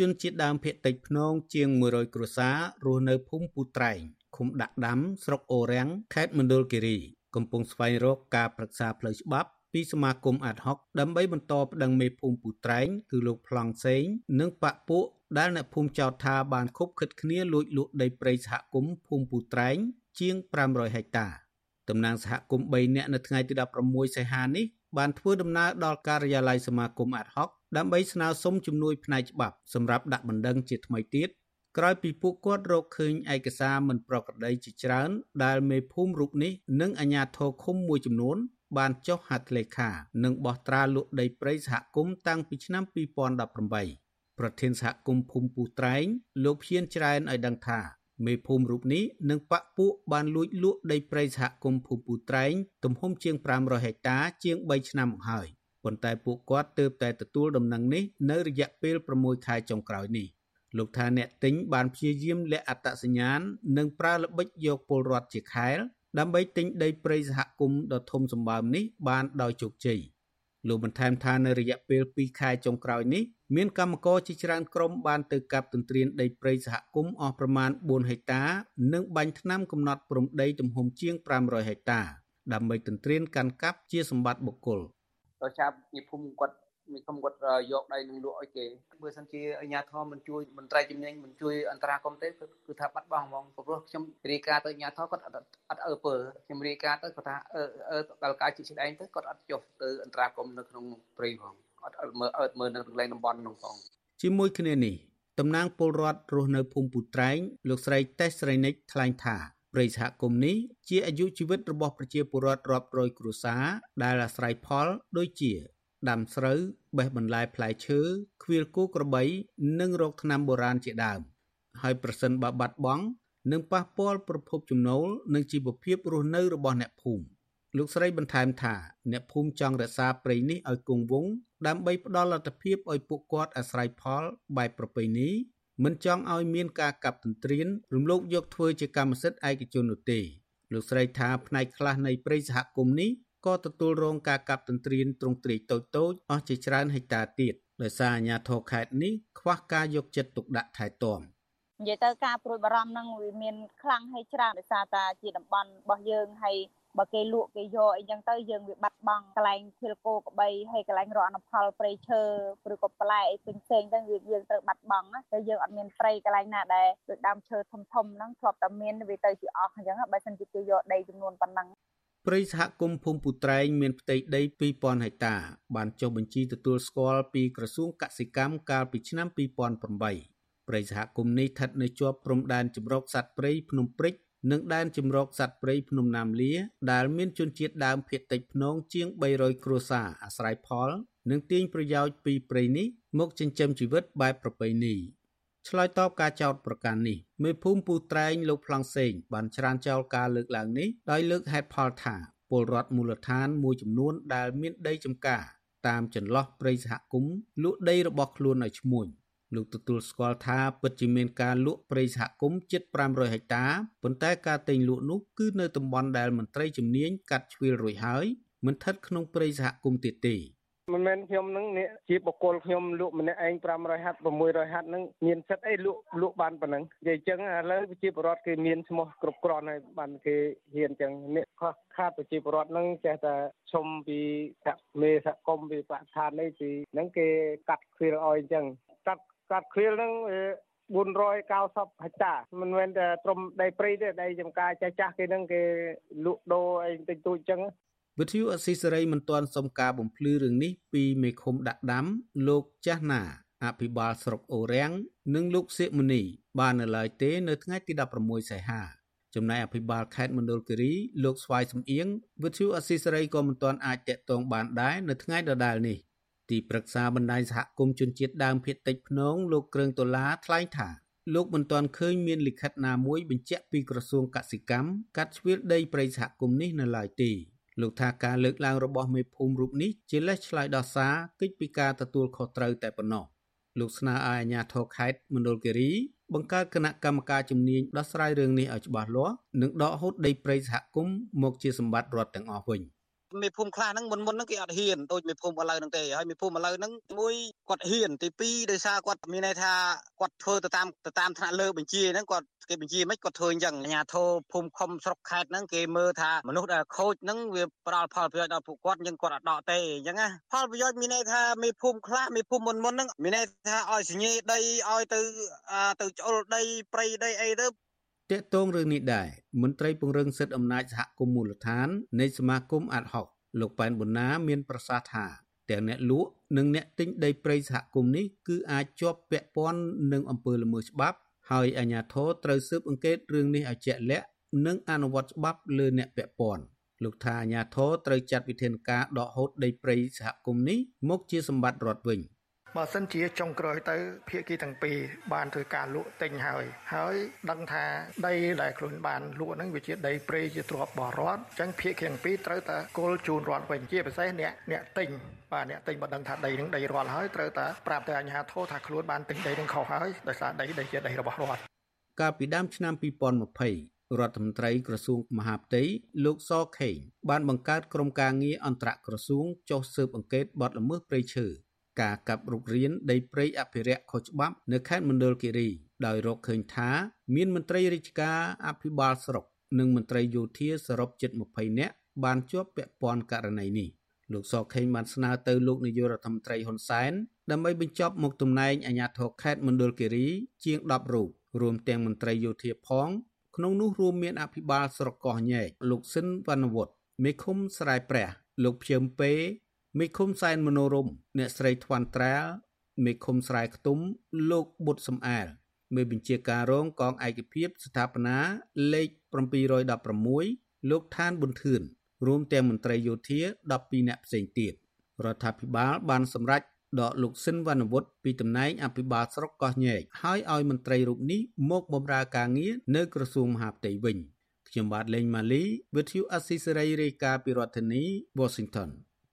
ជនជាតិដើមភាគតិចភ្នងជាង100គ្រួសាររស់នៅភូមិពូត្រែងឃុំដាក់ដាំស្រុកអូរាំងខេត្តមណ្ឌលគិរី កំពុងស្វែងរកការប្រឹក្សាផ្លូវច្បាប់ពីសមាគមអាត់ហុកដើម្បីបន្តប្តឹងមេភូមិពូត្រែងគឺលោកប្លង់សេង និងបពពួកដែលអ្នកភូមិចោទថាបានខុបខិតគ្នាលួចលក់ដីព្រៃសហគមន៍ភូមិពូត្រែង ជាង500ហិកតាតំណាងសហគមន៍3នាក់នៅថ្ងៃទី16សីហានេះបានធ្វើដំណើរដល់ការិយាល័យសមាគមអាត់ហុក ដើម្បីស្នើសុំជំនួយផ្នែកច្បាប់សម្រាប់ដាក់បណ្ដឹងជាថ្មីទៀតក្រោយពីពួកគាត់រកឃើញឯកសារមិនប្រក្រតីជាច្រើន ដែលមេភូមិរូបនេះនិងអាជ្ញាធរឃុំមួយចំនួន បានចុះហត្ថលេខានិងបោះត្រាលក់ដីព្រៃសហគមន៍តាំងពីឆ្នាំ2018ប្រធានសហគមន៍ភូមិពុះត្រែងលោកភៀនច្រើនឲ្យដឹងថាមេភូមិរូបនេះនិងបពពួកបានលួចលក់ដីព្រៃសហគមន៍ភូមិពុះត្រែងទំហំជាង500ហិកតាជាង3ឆ្នាំមកហើយ ប៉ុន្តែពួកគាត់ទើបតែទទួលដំណឹងនេះនៅរយៈពេល6ខែចុងក្រោយនេះលោកថាអ្នកទិញបានព្យាយាមលាក់អត្តសញ្ញាណនិងប្រើល្បិចយកពលរដ្ឋជាខែលដើម្បីទិញដីព្រៃសហគមន៍ដ៏ធំសម្បើមនេះបានដោយជោគជ័យលោកបន្ថែមថានៅរយៈពេល2ខែចុងក្រោយនេះមានកម្មករជាច្រើនក្រុមបានទៅកាប់ទន្ទ្រានដីព្រៃសហគមន៍អស់ប្រមាណ4ហិកតា និងបាញ់ថ្នាំកំណត់ព្រំដីទំហំជាង500ហិកតា ដើម្បីទន្ទ្រានកាន់កាប់ជាសម្បត្តិបុគ្គល ដោយសារនិភូមិគាត់មានខ្ញុំគាត់យកដៃនឹងលក់ឲ្យគេបើសិនជាអាជ្ញាធរមិនជួយមន្ត្រីជំនាញមិនជួយអន្តរាគមទេគឺថាបាត់បង់ហ្មងព្រោះខ្ញុំរាយការណ៍ទៅអាជ្ញាធរគាត់អត់អត់អើពើខ្ញុំរាយការណ៍ទៅគាត់ថាអឺអឺដល់ការជាស្ដែងទៅគាត់អត់ចុះទៅអន្តរាគមនៅក្នុងព្រៃផងអត់អត់មើលអត់មើលនៅកន្លែងតំបន់នោះផងជាមួយគ្នានេះតំណាងពលរដ្ឋរស់នៅភូមិពូត្រែងលោកស្រីតេសស្រីនិចថ្លែងថា ព្រៃសហគមន៍នេះជាអាយុជីវិតរបស់ប្រជាពលរដ្ឋរាប់រយគ្រួសារដែលអាស្រ័យផលដូចជាដាំស្រូវបេះបន្លែផ្លែឈើខ្វៀលគោក្របី និងរកថ្នាំបុរាណជាដើម ហើយប្រសិនបើបាត់បង់នឹងប៉ះពាល់ប្រភពចំណូលនិងជីវភាពរស់នៅរបស់អ្នកភូមិលោកស្រីបន្ថែមថា អ្នកភូមិចង់រក្សាព្រៃនេះឲ្យគង់វង្សដើម្បីផ្ដល់លទ្ធភាពឲ្យពួកគាត់អាស្រ័យផលបែបប្រពៃណី មិនចង់ឲ្យមានការកាប់ទន្ទ្រានរំលោភយកធ្វើជាកម្មសិទ្ធិឯកជននោះទេលោកស្រីថាផ្នែកខ្លះនៃព្រៃសហគមន៍នេះក៏ទទួលរងការកាប់ទន្ទ្រានទ្រង់ទ្រាយតូចតូចអស់ជាច្រើនហិកតាទៀតដោយសារអាជ្ញាធរខេត្តនេះខ្វះការយកចិត្តទុកដាក់ថែទាំនិយាយទៅការព្រួយបារម្ភនឹងវាមានខ្លាំងហើយច្រើនដោយសារតាជាតំបន់របស់យើងហើយ បើគេលក់គេយកអីចឹងទៅយើងវាបាត់បង់កន្លែងភៀលគោក្បីហើយកន្លែងរកអនុផលព្រៃឈើឬក៏ផ្លែអីផ្សេងផ្សេងទៅវាយើងត្រូវបាត់បង់ណាតែយើងអត់មានព្រៃកន្លែងណាដែលដូចដើមឈើធំធំហ្នឹងធ្លាប់តែមានវាទៅជាអស់អញ្ចឹងបើមិនជាគេយកដីចំនួនប៉ុណ្ណឹងព្រៃសហគមន៍ភូមិពូត្រែងមានផ្ទៃដី2000ហិកតា បានចុះបញ្ជីទទួលស្គាល់ពីក្រសួងកសិកម្មកាលពីឆ្នាំ2008ព្រៃសហគមន៍នេះស្ថិតនៅជាប់ព្រំដែនជម្រកសត្វព្រៃភ្នំព្រិច និងដែនជម្រកសត្វព្រៃភ្នំណាមលាដែលមានជនជាតិដើមភាគតិចភ្នងជាង300គ្រួសារអាស្រ័យផល និងទាញប្រយោជន៍ពីព្រៃនេះមកចិញ្ចឹមជីវិតបែបប្រពៃណីឆ្លើយតបការចោទប្រកាន់នេះមេភូមិពូត្រែងលោកប្លង់សេងបានច្រានចោលការលើកឡើងនេះដោយលើកហេតុផលថាពលរដ្ឋមូលដ្ឋានមួយចំនួនដែលមានដីចម្ការតាមចន្លោះព្រៃសហគមន៍លក់ដីរបស់ខ្លួនឲ្យឈ្មួញ លោកទទួលស្គាល់ថាពិតជាមានការលក់ព្រៃសហគមន៍ជិត500ហិកតាប៉ុន្តែការទិញលក់នោះគឺនៅតំបន់ដែលមន្ត្រីជំនាញកាត់ជ្រៀលរួចហើយមិនស្ថិតក្នុងព្រៃសហគមន៍ទៀតទេមិនមែនខ្ញុំនឹងនេះជាបកគលខ្ញុំលក់ម្នាក់ឯង500ហាត់600ហាត់នឹងមានសិទ្ធអីលក់លក់បានប៉ុណ្ណឹងនិយាយអញ្ចឹងឥឡូវប្រជាពលរដ្ឋគេមានឈ្មោះគ្រប់គ្រាន់ហើយបានគេហ៊ានអញ្ចឹងនេះខុសខាតប្រជាពលរដ្ឋនឹងចេះតែឈុំពីសហមេសហគមន៍ពីបរិស្ថាននេះពីហ្នឹងគេកាត់ខ្វៀលឲ្យអញ្ចឹងកាត់ កាត់ខ្វៀលហ្នឹង490ហិកតាមិនមែនតែត្រឹមដីព្រៃទេដីចំការចាស់ចាស់គេហ្នឹងគេលក់ដូរអីតិចតួចអញ្ចឹងវិទ្យុអស៊ីសេរីមិនទាន់សុំការបំភ្លឺរឿងនេះពីមេឃុំដាក់ដាំលោកចាស់ណាអភិបាលស្រុកអូរាំងនិងលោកសៀកមុនី បាននៅឡើយទេ នៅថ្ងៃទី16សីហាចំណែកអភិបាលខេត្តមណ្ឌលគិរីលោកស្វាយសំអៀងវិទ្យុអស៊ីសេរីក៏មិនទាន់អាចតាក់ទងបានដែរនៅថ្ងៃដដែលនេះ ទីប្រឹក្សាបណ្ដាញសហគមន៍ជនជាតិដើមភាគតិចភ្នងលោកគ្រឿងដុល្លារថ្លែងថាលោកមិនទាន់ឃើញមានលិខិតណាមួយបញ្ជាក់ពីក្រសួងកសិកម្មកាត់ជ្រៀលដីព្រៃសហគមន៍នេះនៅឡើយទេលោកថាការលើកឡើងរបស់មេភូមិរូបនេះជាលេសឆ្លើយដោះសារកិច្ចពីការទទួលខុសត្រូវតែប៉ុណ្ណោះលោកស្នើឲ្យអាជ្ញាធរខេត្តមណ្ឌលគិរីបង្កើតគណៈកម្មការជំនាញដោះស្រាយរឿងនេះឲ្យច្បាស់លាស់និងដកហូតដីព្រៃសហគមន៍មកជាសម្បត្តិរដ្ឋទាំងអស់វិញ។ មេភូមិខ្លះហ្នឹងមុនមុនហ្នឹងគេអត់ហ៊ានដូចមេភូមិឥឡូវហ្នឹងទេហើយមេភូមិឥឡូវហ្នឹងមួយគាត់ហ៊ានទី2ដោយសារគាត់មានន័យថាគាត់ធ្វើទៅតាមទៅតាមថ្នាក់លើបញ្ជាហ្នឹងគាត់គេបញ្ជាមិនគាត់ធ្វើអញ្ចឹងអាជ្ញាធរភូមិខុំស្រុកខេត្តហ្នឹងគេមើលថាមនុស្សដែលខូចហ្នឹងវាផ្ដល់ផលប្រយោជន៍ដល់ពួកគាត់អញ្ចឹងគាត់អត់ដកទេអញ្ចឹងណាផលប្រយោជន៍មានន័យថាមេភូមិខ្លះមេភូមិមុនមុនហ្នឹងមានន័យថាឲ្យសញ្ញេដីឲ្យទៅទៅចូលដីព្រៃដីអីទៅ តកតងរឿងនេះដែរមន្ត្រីពង្រឹងសិទ្ធិអំណាចសហគមន៍មូលដ្ឋាននៃសមាគមអាត់ហុកលោកប៉ែនប៊ុនណាមានប្រសាសន៍ថាទាំងអ្នកលក់និងអ្នកទិញដីព្រៃសហគមន៍នេះគឺអាចជាប់ពាក់ព័ន្ធនឹងអំពើល្មើសច្បាប់ហើយអាជ្ញាធរត្រូវស៊ើបអង្កេតរឿងនេះឲ្យជាក់លាក់និងអនុវត្តច្បាប់លើអ្នកពាក់ព័ន្ធលោកថាអាជ្ញាធរត្រូវចាត់វិធានការដកហូតដីព្រៃសហគមន៍នេះមកជាសម្បត្តិរដ្ឋវិញ។ បើសិនជាចុងក្រោយទៅភាគីទាំងពីរបានធ្វើការលក់ទិញហើយ ហើយដឹងថាដីដែលខ្លួនបានលក់ហ្នឹងវាជាដីព្រៃជាទ្រព្យបរដ្ឋអញ្ចឹងភាគីទាំងពីរត្រូវតែគល់ជូនរដ្ឋវិញជាពិសេសអ្នកអ្នកទិញបាទអ្នកទិញបើដឹងថាដីហ្នឹងដីរដ្ឋហើយត្រូវតែប្រាប់ទៅអាជ្ញាធរថាខ្លួនបានទិញដីហ្នឹងខុសហើយដោយសារដីដីជាដីរបស់រដ្ឋកាលពីដើមឆ្នាំ2020រដ្ឋមន្ត្រីក្រសួងមហាផ្ទៃលោកសខេងបានបង្កើតក្រុមការងារអន្តរក្រសួងចុះស៊ើបអង្កេតបទល្មើសព្រៃឈើ ការកាប់រុករានដីព្រៃអភិរក្សខុសច្បាប់នៅខេត្តមណ្ឌលគិរីដោយរកឃើញថាមានមន្ត្រីរាជការអភិបាលស្រុក និងមន្ត្រីយោធាសរុបជិត20នាក់បានជាប់ពាក់ព័ន្ធករណីនេះលោកសខេងបានស្នើទៅលោកនាយករដ្ឋមន្ត្រីហ៊ុនសែនដើម្បីបញ្ចប់មុខទំនែងអាជ្ញាធរខេត្តមណ្ឌលគិរីជាង10រូបរួមទាំងមន្ត្រីយោធាផងក្នុងនោះរួមមានអភិបាលស្រុកកោះញែកលោកស៊ិនវណ្ណវុឌ្ឍមេឃុំស្រែព្រះ លោកភៀមពេ មេឃុំសែនមនោរមអ្នកស្រីថ្វាន់ត្រាលមេឃុំស្រែខ្ទុំលោកបុតសំអាលមេបញ្ជាការរងកងឯកភាពស្ថាបនាលេខ716លោកឋានប៊ុនធឿនរួមទាំងមន្ត្រីយោធា12នាក់ផ្សេងទៀតរដ្ឋាភិបាលបានសម្រេចដកលោកស៊ិនវណ្ណវុឌ្ឍពីតំណែងអភិបាលស្រុកកោះញែកហើយឲ្យមន្ត្រីរូបនេះមកបម្រើការងារនៅក្រសួងមហាផ្ទៃវិញខ្ញុំបាទលេងម៉ាលី With you Assisary រាយការណ៍ពីរដ្ឋធានី Washington